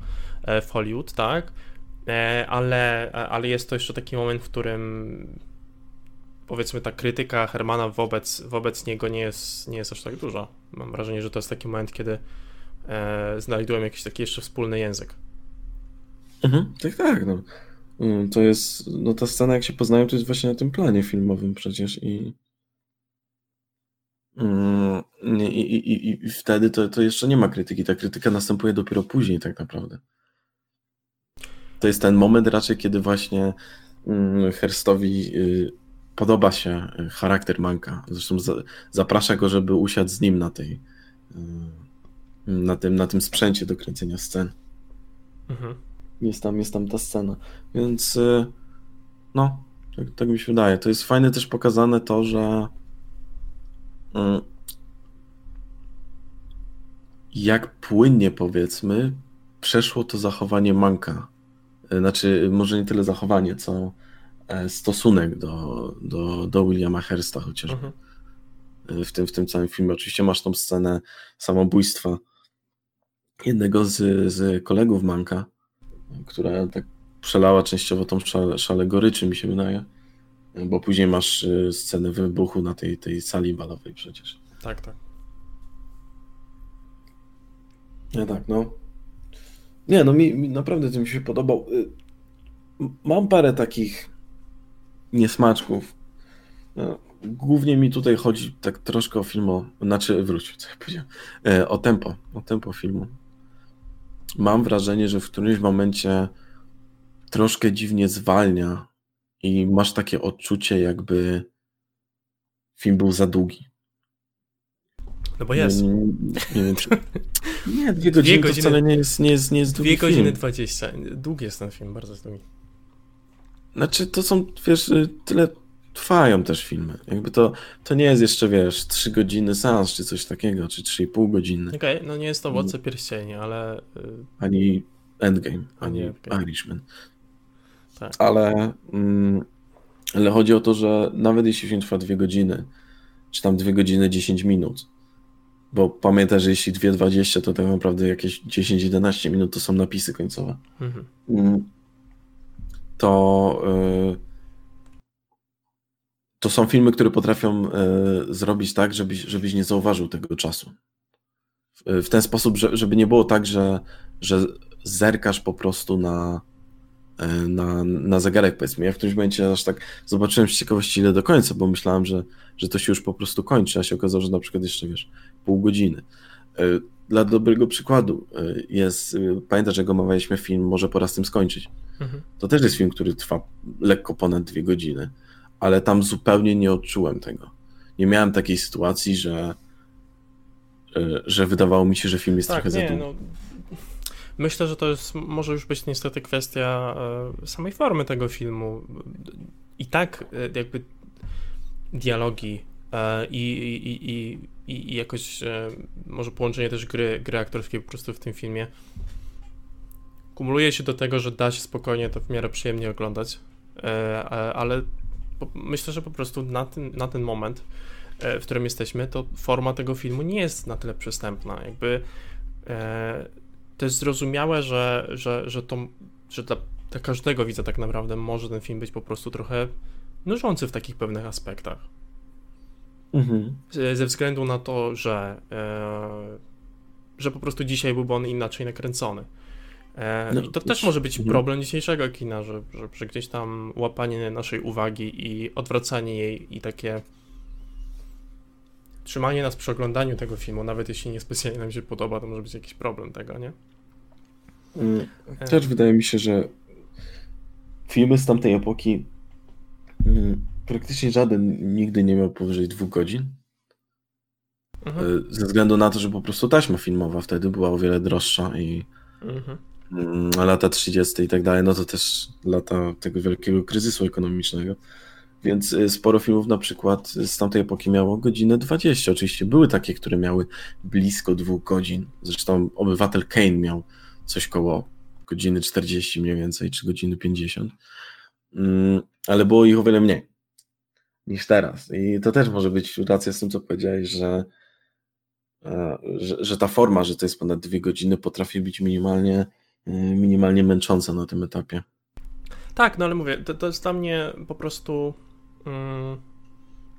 e, w Hollywood, tak, e, ale, ale jest to jeszcze taki moment, w którym powiedzmy ta krytyka Hermana wobec, wobec niego nie jest, nie jest aż tak duża. Mam wrażenie, że to jest taki moment, kiedy e, znajdują jakiś taki jeszcze wspólny język. Mhm, tak, tak. No. Mm, to jest, no ta scena jak się poznają, to jest właśnie na tym planie filmowym przecież i mm, i, i, i, wtedy to, to jeszcze nie ma krytyki. Ta krytyka następuje dopiero później tak naprawdę. To jest ten moment raczej, kiedy właśnie mm, Herstowi y, podoba się y, charakter Manka. Zresztą zaprasza go, żeby usiadł z nim na tej y, na tym, na tym sprzęcie do kręcenia scen. Mhm. Jest tam, jest tam ta scena. Więc no, tak, tak mi się wydaje. To jest fajne też pokazane to, że jak płynnie powiedzmy przeszło to zachowanie Manka. Znaczy, może nie tyle zachowanie, co E, stosunek do, do, do Williama Hersta chociażby. Mhm. E, w, tym, w tym całym filmie. Oczywiście masz tą scenę samobójstwa jednego z, z kolegów Manka, która tak przelała częściowo tą szale, szale goryczy, mi się wydaje. E, bo później masz scenę wybuchu na tej, tej sali balowej przecież. Tak, tak. Nie, tak, no. Nie, no mi, mi naprawdę to mi się podobał. Mam parę takich niesmaczków. No, głównie mi tutaj chodzi tak troszkę o film, o, znaczy wróć, co ja powiedziałem, e, o tempo, o tempo filmu. Mam wrażenie, że w którymś momencie troszkę dziwnie zwalnia i masz takie odczucie, jakby film był za długi. No bo jest. Nie, nie, nie wiem, czy... Nie, dwie godziny, dwie godziny to wcale nie jest, nie jest, nie jest długi Dwie godziny dwadzieścia. Długi jest ten film, bardzo długi. Znaczy, to są, wiesz, y, tyle trwają też filmy. Jakby to, to nie jest jeszcze, wiesz, 3 godziny seans, czy coś takiego, czy 3,5 godziny. Okej, okay, no nie jest to Władca Pierścieni, ale... Y, ani Endgame, ani okay. Irishman. Tak. Ale, mm, ale chodzi o to, że nawet jeśli film trwa 2 godziny, czy tam 2 godziny 10 minut, bo pamiętaj, że jeśli 2.20, to tak naprawdę jakieś 10-11 minut to są napisy końcowe. Mhm. Mm to y, to są filmy, które potrafią y, zrobić tak, żebyś, żebyś nie zauważył tego czasu. W ten sposób, żeby nie było tak, że, że zerkasz po prostu na, y, na, na zegarek, powiedzmy. Ja w którymś momencie aż tak zobaczyłem z ciekawości ile do końca, bo myślałem, że, że to się już po prostu kończy, a się okazało, że na przykład jeszcze, wiesz, pół godziny. Dla dobrego przykładu jest, pamiętasz, że omawialiśmy film Może pora z tym skończyć. Mhm. To też jest film, który trwa lekko ponad dwie godziny, ale tam zupełnie nie odczułem tego. Nie miałem takiej sytuacji, że, e, że wydawało mi się, że film jest tak, trochę nie, za długi. No, myślę, że to jest, może już być niestety kwestia e, samej formy tego filmu. I tak e, jakby dialogi i, i, i, i, i jakoś może połączenie też gry, gry aktorskiej po prostu w tym filmie kumuluje się do tego, że da się spokojnie to w miarę przyjemnie oglądać, e, ale myślę, że po prostu na ten, na ten moment, e, w którym jesteśmy, to forma tego filmu nie jest na tyle przystępna. Jakby e, to jest zrozumiałe, że, że, że, to, że dla, dla każdego widza tak naprawdę może ten film być po prostu trochę nużący w takich pewnych aspektach. Mhm. Ze względu na to, że, że po prostu dzisiaj byłby on inaczej nakręcony. E, no, I to też może być mhm. problem dzisiejszego kina, że, że, że, gdzieś tam łapanie naszej uwagi i odwracanie jej i takie trzymanie nas przy oglądaniu tego filmu, nawet jeśli niespecjalnie nam się podoba, to może być jakiś problem tego, nie? Mm, e. Też wydaje mi się, że filmy z tamtej epoki mm, praktycznie żaden nigdy nie miał powyżej dwóch godzin. Mhm. E, ze względu na to, że po prostu taśma filmowa wtedy była o wiele droższa i mhm. Mm, lata 30. i tak dalej, no to też lata tego wielkiego kryzysu ekonomicznego. Więc y, sporo filmów na przykład z tamtej epoki miało godzinę 20. Oczywiście były takie, które miały blisko dwóch godzin. Zresztą obywatel Kane miał coś koło godziny 40 mniej więcej, czy godziny 50. Mm, ale było ich o wiele mniej niż teraz. I to też może być racja z tym, co powiedziałeś, że, e, że, że ta forma, że to jest ponad dwie godziny, potrafi być minimalnie, e, minimalnie męcząca na tym etapie. Tak, no ale mówię, to, to jest dla mnie po prostu mm,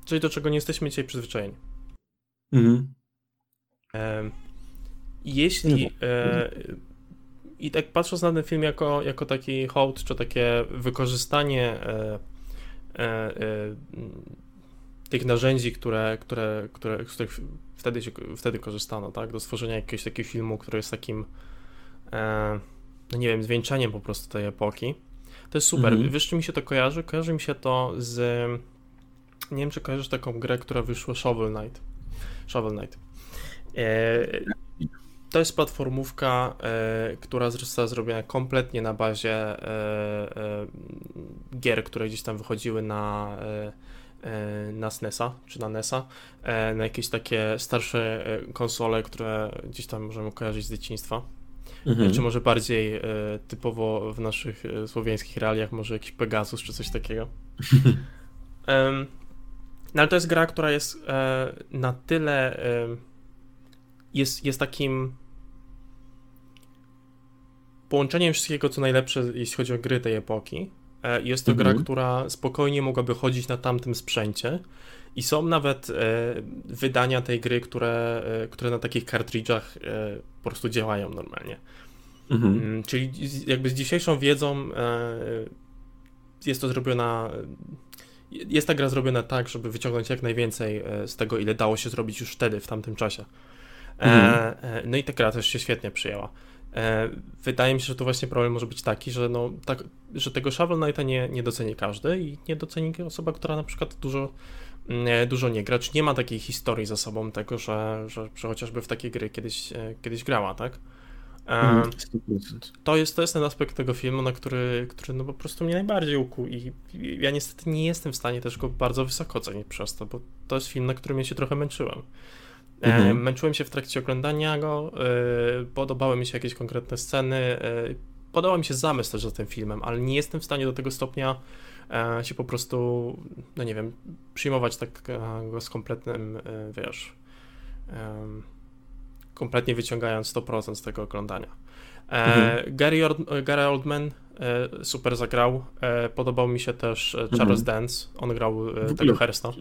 coś, do czego nie jesteśmy dzisiaj przyzwyczajeni. Mhm. E, jeśli e, i tak patrząc na ten film jako, jako taki hołd, czy takie wykorzystanie e, e, e, tych narzędzi, które, które, które, z których wtedy, się, wtedy korzystano, tak, do stworzenia jakiegoś takiego filmu, który jest takim, e, no nie wiem, zwieńczeniem po prostu tej epoki, to jest super. Mhm. Wiesz, czy mi się to kojarzy? Kojarzy mi się to z, nie wiem, czy kojarzysz taką grę, która wyszła Shovel Knight. Shovel Knight. E, to jest platformówka, e, która została zrobiona kompletnie na bazie e, gier, które gdzieś tam wychodziły na, na SNESa czy na NESa, na jakieś takie starsze konsole, które gdzieś tam możemy kojarzyć z dzieciństwa. Mhm. Czy może bardziej typowo w naszych słowiańskich realiach, może jakiś Pegasus czy coś takiego. no ale to jest gra, która jest na tyle jest, jest takim połączeniem wszystkiego, co najlepsze, jeśli chodzi o gry tej epoki. E, jest to mhm. gra, która spokojnie mogłaby chodzić na tamtym sprzęcie. I są nawet e, wydania tej gry, które, e, które na takich kartridżach e, po prostu działają normalnie. Mhm. Mm, czyli jakby z dzisiejszą wiedzą jest to zrobiona. Jest ta gra zrobiona tak, żeby wyciągnąć jak najwięcej z tego, ile dało się zrobić już wtedy, w tamtym czasie. Mhm. no i ta gra też się świetnie przyjęła. Wydaje mi się, że to właśnie problem może być taki, że, no, tak, że tego Shovel Knighta nie, nie doceni każdy i nie doceni osoba, która na przykład dużo, dużo nie gra, czy nie ma takiej historii za sobą tego, że, że, że chociażby w takie gry kiedyś, e, kiedyś grała, tak? E, mhm, to jest, to jest ten aspekt tego filmu, na który, który no po prostu mnie najbardziej ukuł i ja niestety nie jestem w stanie też go bardzo wysoko ocenić przez to, bo to jest film, na którym ja się trochę męczyłem. E, mhm. Męczyłem się w trakcie oglądania go, e, podobały mi się jakieś konkretne sceny, e, podobał mi się zamysł też za tym filmem, ale nie jestem w stanie do tego stopnia się po prostu, no nie wiem, przyjmować tak go z kompletnym, wiesz, kompletnie wyciągając 100% z tego oglądania. Mhm. Gary, Gary Oldman super zagrał. Podobał mi się też Charles mhm. Dance. On grał tego Hersta.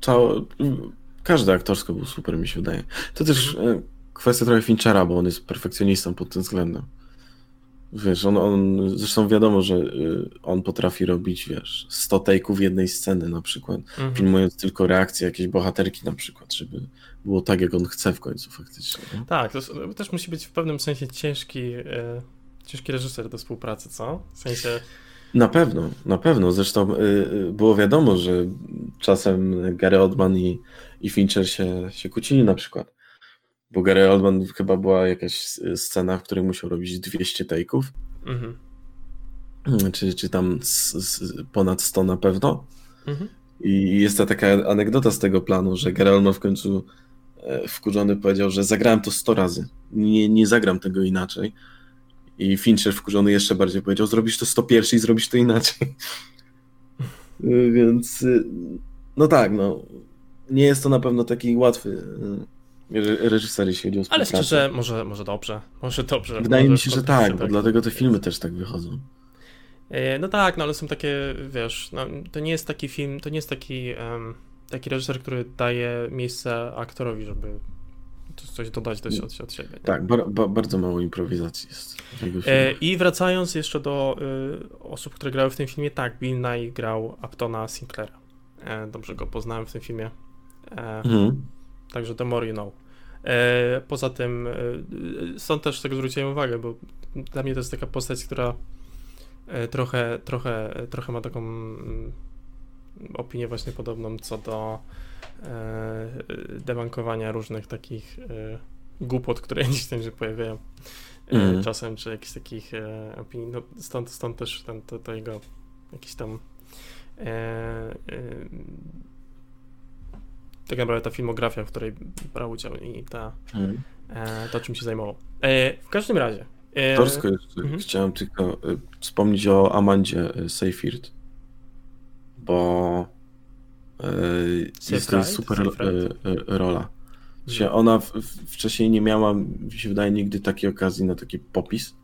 Całe, każdy aktorsko był super, mi się wydaje. To też e, kwestia trochę Finchera, bo on jest perfekcjonistą pod tym względem. Wiesz, on, on zresztą wiadomo, że e, on potrafi robić, wiesz, 100 take'ów jednej sceny na przykład, mhm. filmując tylko reakcje jakiejś bohaterki na przykład, żeby było tak, jak on chce w końcu faktycznie. Nie? Tak, to też musi być w pewnym sensie ciężki, e, ciężki reżyser do współpracy, co? W sensie... Na pewno, na pewno. Zresztą było wiadomo, że czasem Gary Oldman i i Fincher się, się kłócili na przykład. Bo Gary Oldman chyba była jakaś scena, w której musiał robić 200 take'ów. Mhm. Czy, czy tam z, z ponad 100 na pewno. Mhm. I jest ta taka anegdota z tego planu, że Gary Oldman w końcu e, wkurzony powiedział, że zagrałem to 100 razy. Nie, nie zagram tego inaczej. I Fincher wkurzony jeszcze bardziej powiedział, zrobisz to 101 i zrobisz to inaczej. Więc no tak, no nie jest to na pewno taki łatwy e, reżyser, jeśli chodzi o współpracę. Ale szczerze, może, może dobrze, może dobrze. Wydaje może mi się, że tak, bo tak. dlatego te filmy też tak wychodzą. E, no tak, no ale są takie, wiesz, no, to nie jest taki film, to nie jest taki, um, taki reżyser, który daje miejsce aktorowi, żeby coś dodać do, od, od siebie. Nie? Tak, bar, ba, bardzo mało improwizacji jest. E, I wracając jeszcze do y, osób, które grały w tym filmie, tak, Bill Nye grał Aptona Sinclaira. E, dobrze go poznałem w tym filmie. E, mhm. Także the more you know. E, poza tym, e, stąd też tego zwróciłem uwagę, bo dla mnie to jest taka postać, która trochę, trochę, trochę ma taką mm, opinię właśnie podobną co do debankowania różnych takich głupot, które gdzieś tam się pojawiają mm. czasem, czy jakichś takich opinii. No, stąd, stąd też ten, to, to jego jakiś tam e, e, tak naprawdę ta filmografia, w której brał udział i ta, Mhm. e, to, czym się zajmował. E, w każdym razie. E, Torsko jeszcze mhm. chciałem tylko y, wspomnieć o Amandzie y, Seyfried, bo y, jest to super Seyfried? y, y, rola. Się ona w, w, wcześniej nie miała, mi się wydaje, nigdy takiej okazji na taki popis,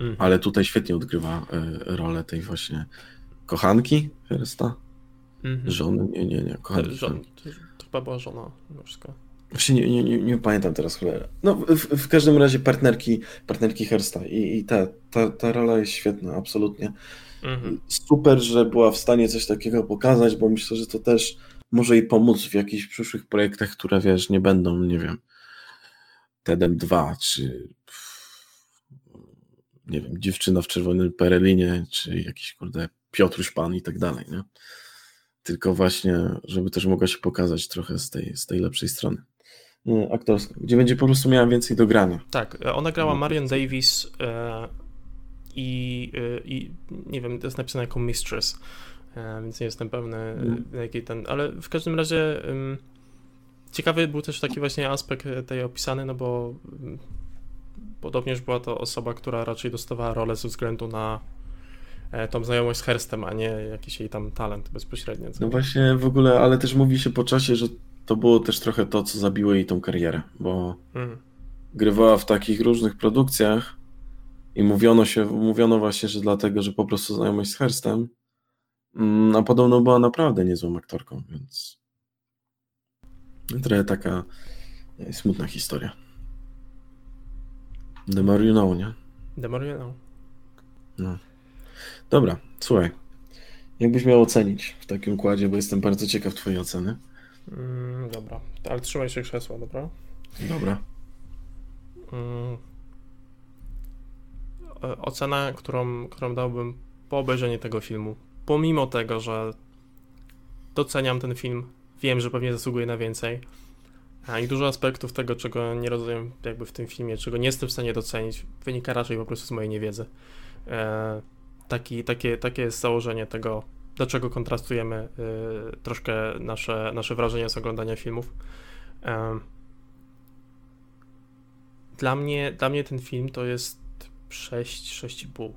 Mhm. ale tutaj świetnie odgrywa rolę tej właśnie kochanki Hersta, Mhm. żony, nie, nie, nie, kochanki. Żon, to chyba była żona. Właśnie nie, nie, nie, nie pamiętam teraz cholera. No w, w każdym razie partnerki, partnerki Hersta i, i ta, ta, ta rola jest świetna, absolutnie. Mhm. Super, że była w stanie coś takiego pokazać, bo myślę, że to też może jej pomóc w jakichś przyszłych projektach, które wiesz, nie będą, nie wiem, Tedem 2, czy nie wiem, dziewczyna w czerwonym perelinie, czy jakiś kurde Piotruś Pan i tak dalej, nie? Tylko właśnie, żeby też mogła się pokazać trochę z tej, z tej lepszej strony aktorskiej, gdzie będzie po prostu miała więcej do grania. Tak, e, ona grała No. Marion Davis e, i, e, i nie wiem, to jest napisane jako Mistress, e, więc nie jestem pewny, Mm. jaki ten, ale w każdym razie ciekawy był też taki właśnie aspekt tej opisany, no bo podobnież była to osoba, która raczej dostawała rolę ze względu na tą znajomość z Herstem, a nie jakiś jej tam talent bezpośrednio. co No nie? właśnie w ogóle, ale też mówi się po czasie, że to było też trochę to, co zabiło jej tą karierę, bo Mhm. grywała w takich różnych produkcjach i mówiono się, mówiono właśnie, że dlatego, że po prostu znajomość z Herstem, mm, a podobno była naprawdę niezłą aktorką, więc trochę taka e, smutna historia. The more you know, nie? The more you know. No. Dobra, słuchaj. Jakbyś miał ocenić w takim układzie, bo jestem bardzo ciekaw twojej oceny. Mm, dobra, ale trzymaj się krzesła, dobra? Dobra. Mm. E, Ocena, którą, którą dałbym po obejrzeniu tego filmu, pomimo tego, że doceniam ten film, wiem, że pewnie zasługuje na więcej, a i dużo aspektów tego, czego nie rozumiem jakby w tym filmie, czego nie jestem w stanie docenić, wynika raczej po prostu z mojej niewiedzy. E, taki, takie, takie jest założenie tego, dlaczego kontrastujemy e, troszkę nasze, nasze wrażenia z oglądania filmów. Dla mnie, dla mnie ten film to jest 6, 6,5.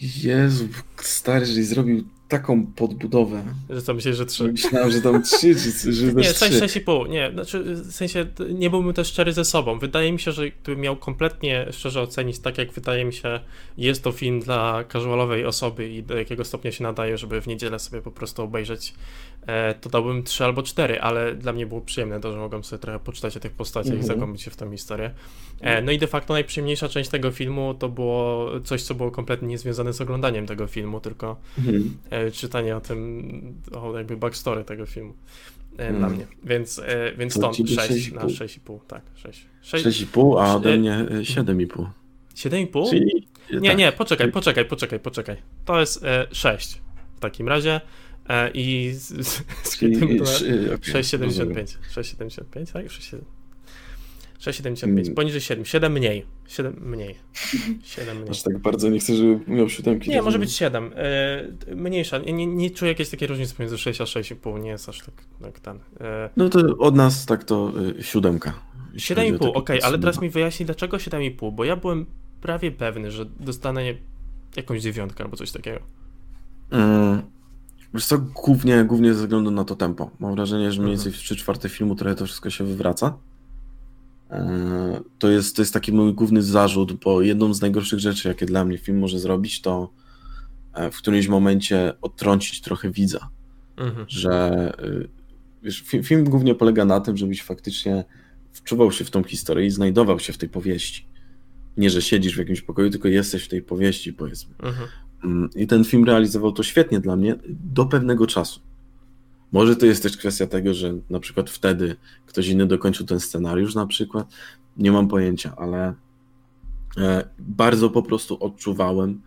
Jezu, stary, że zrobił taką podbudowę. Że co, myślisz, że 3? Myślałem, że tam trzy, czy że Nie, też 6, trzy. 6,5. Nie, znaczy w sensie nie byłbym też szczery ze sobą. Wydaje mi się, że gdybym miał kompletnie szczerze ocenić, tak jak wydaje mi się, jest to film dla casualowej osoby i do jakiego stopnia się nadaje, żeby w niedzielę sobie po prostu obejrzeć, to dałbym 3 albo 4, ale dla mnie było przyjemne to, że mogłem sobie trochę poczytać o tych postaciach i Mhm. zagłębić się w tą historię. E, no i de facto najprzyjemniejsza część tego filmu to było coś, co było kompletnie niezwiązane z oglądaniem tego filmu, tylko Mhm. e, czytanie o tym, o jakby backstory tego filmu e, Mm. dla mnie. Więc, e, więc To stąd ciebie 6 6,5. na 6,5, tak, 6. 6 6,5, a ode mnie y, 7,5. 7,5? Czyli Nie, tak. nie, poczekaj, poczekaj, poczekaj, poczekaj. To jest e, 6 w takim razie e, i z, z, szy- okej, 6,75. 6,75, tak? 6,7. 6,75, Mm. poniżej 7, 7 mniej, 7 mniej, 7 mniej. Aż tak bardzo nie chcę, żeby miał siódemki. Nie, to może być 7. E, mniejsza. Nie, nie, nie czuję jakiejś takiej różnicy pomiędzy 6 a 6,5. Nie jest aż tak, tak ten. E, No to od nas tak to y, siódemka. jeśli chodzi o 7,5, takie okej, ale teraz mi wyjaśnij dlaczego 7,5, bo ja byłem prawie pewny, że dostanę jakąś dziewiątkę albo coś takiego. Mm, Wiesz co, głównie, głównie ze względu na to tempo. Mam wrażenie, że mniej Mhm. więcej w 3 czwarte filmu trochę to wszystko się wywraca. Eee, To jest, to jest taki mój główny zarzut, bo jedną z najgorszych rzeczy, jakie dla mnie film może zrobić, to e, w którymś momencie odtrącić trochę widza. Mhm. Że y, wiesz, fi- film głównie polega na tym, żebyś faktycznie wczuwał się w tą historię i znajdował się w tej powieści. Nie, że siedzisz w jakimś pokoju, tylko jesteś w tej powieści, powiedzmy. Mhm. Mm, I ten film realizował to świetnie dla mnie do pewnego czasu. Może to jest też kwestia tego, że na przykład wtedy ktoś inny dokończył ten scenariusz, na przykład. Nie mam pojęcia, ale e, bardzo po prostu odczuwałem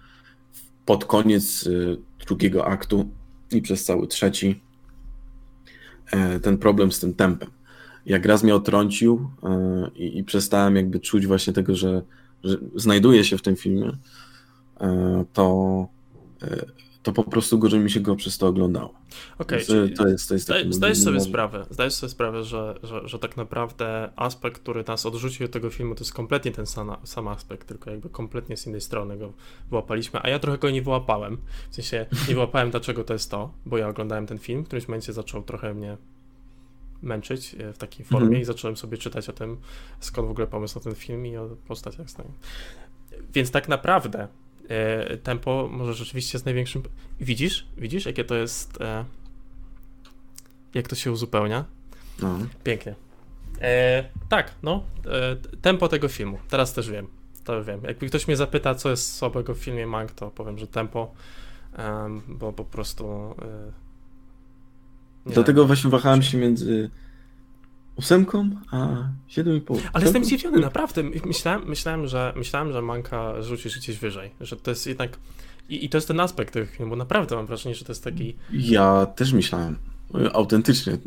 pod koniec e, drugiego aktu i przez cały trzeci e, ten problem z tym tempem. Jak raz mnie otrącił i, przestałem jakby czuć właśnie tego, że, że znajduję się w tym filmie, to, e, to po prostu gorzej mi się go przez to oglądało. Okej, okay, to jest, to jest zdaj, zdajesz sobie sprawę, zdajesz sobie sprawę, że, że, że tak naprawdę aspekt, który nas odrzucił od tego filmu, to jest kompletnie ten sam, sam aspekt, tylko jakby kompletnie z innej strony go wyłapaliśmy, a ja trochę go nie wyłapałem, w sensie nie wyłapałem dlaczego to jest to, bo ja oglądałem ten film, w którymś momencie zaczął trochę mnie męczyć e, w takiej formie mm -hmm. i zacząłem sobie czytać o tym, skąd w ogóle pomysł na ten film i o postaciach z Więc tak naprawdę e, tempo może rzeczywiście jest największym. Widzisz? Widzisz, jakie to jest. E, jak to się uzupełnia? No. Pięknie. E, tak, no. E, tempo tego filmu. Teraz też wiem. To wiem. Jakby ktoś mnie zapyta, co jest słabego w filmie Mank, to powiem, że tempo, bo po prostu. E, Dlatego właśnie wahałem się między ósemką, a 7,5. Ale jestem zdziwiony, naprawdę. Myślałem, myślałem, że, myślałem, że Manka rzuci gdzieś wyżej, że to jest jednak... I, I to jest ten aspekt tych bo naprawdę mam wrażenie, że to jest taki... Ja też myślałem, autentycznie,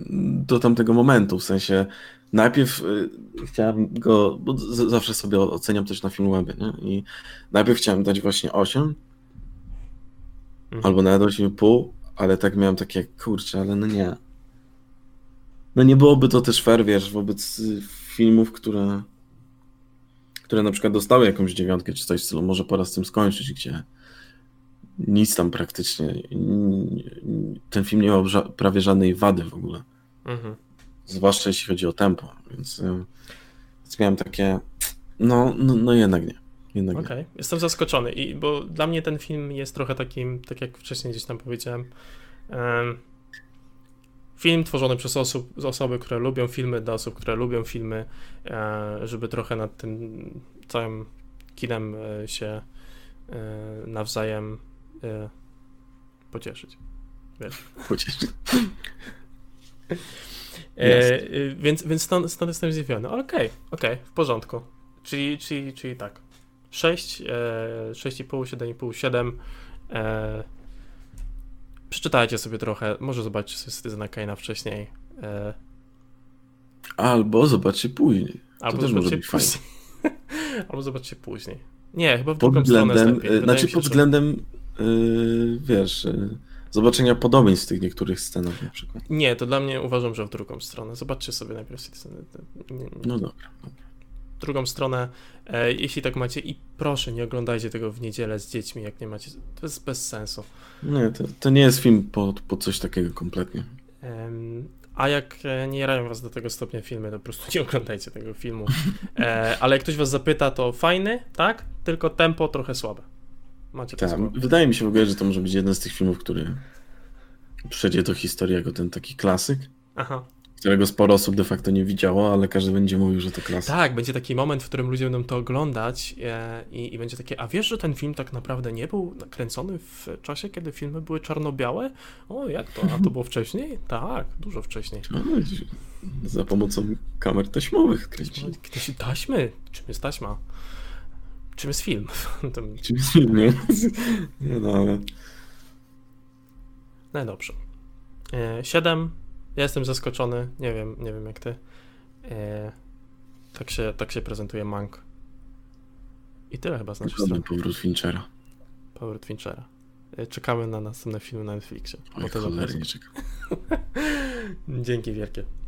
do tamtego momentu, w sensie najpierw y, chciałem go, bo zawsze sobie oceniam też na Filmwebie, nie? I najpierw chciałem dać właśnie 8, mhm. albo nawet 8,5, ale tak miałem takie, kurczę, ale no nie no nie byłoby to też fair, wiesz, wobec y, filmów, które, które na przykład dostały jakąś dziewiątkę czy coś w stylu, może pora z tym skończyć, gdzie nic tam praktycznie, ten film nie miał ża prawie żadnej wady w ogóle. Mhm. Zwłaszcza jeśli chodzi o tempo, więc, y, więc miałem takie, no, no, no jednak nie. Okej, okay. jestem zaskoczony, i, bo dla mnie ten film jest trochę takim, tak jak wcześniej gdzieś tam powiedziałem, um, film tworzony przez osób, osoby, które lubią filmy, dla osób, które lubią filmy, e, żeby trochę nad tym całym kinem e, się e, nawzajem pocieszyć. Wiesz. Pocieszyć. E, więc, więc stąd, stąd jestem zdziwiony. Okej, okay, okej, okay, w porządku. Czyli, czyli, czyli tak. 6, e, 6,5, 7,5, 7. E, Przeczytajcie sobie trochę, może zobaczcie sobie Citizena Kane'a wcześniej. E... Albo zobaczcie później. Albo zobaczcie później. Albo zobaczcie później. Nie, chyba w pod drugą względem, lepiej. znaczy pod względem, yy, wiesz, yy, zobaczenia podobieństw w tych niektórych scenach na przykład. Nie, to dla mnie uważam, że w drugą stronę. Zobaczcie sobie najpierw Citizen. No dobra. dobra drugą stronę, e, jeśli tak macie, i proszę, nie oglądajcie tego w niedzielę z dziećmi, jak nie macie. To jest bez sensu. Nie, to, to nie jest film po, po coś takiego kompletnie. A jak e, nie jarają was do tego stopnia filmy, to po prostu nie oglądajcie tego filmu. E, ale jak ktoś was zapyta, to fajny, tak? Tylko tempo trochę słabe. Macie tak, Wydaje mi się w ogóle, że to może być jeden z tych filmów, który przejdzie do historii jako ten taki klasyk. Aha którego sporo osób de facto nie widziało, ale każdy będzie mówił, że to klasa. Tak, będzie taki moment, w którym ludzie będą to oglądać e, i, i, będzie takie, a wiesz, że ten film tak naprawdę nie był nakręcony w czasie, kiedy filmy były czarno-białe? O, jak to? A to było wcześniej? Tak, dużo wcześniej. No, za pomocą kamer taśmowych kręcili. Taśmy? Czym jest taśma? Czym jest film? Czym jest film, nie? nie no, ale... No dobrze. E, siedem ja jestem zaskoczony, nie wiem, nie wiem jak ty. E, tak, się, tak się prezentuje Mank. I tyle chyba z naszej strony. powrót Finchera. Powrót Finchera. E, czekamy na następne filmy na Netflixie. Oj, cholernie czekam. Dzięki wielkie.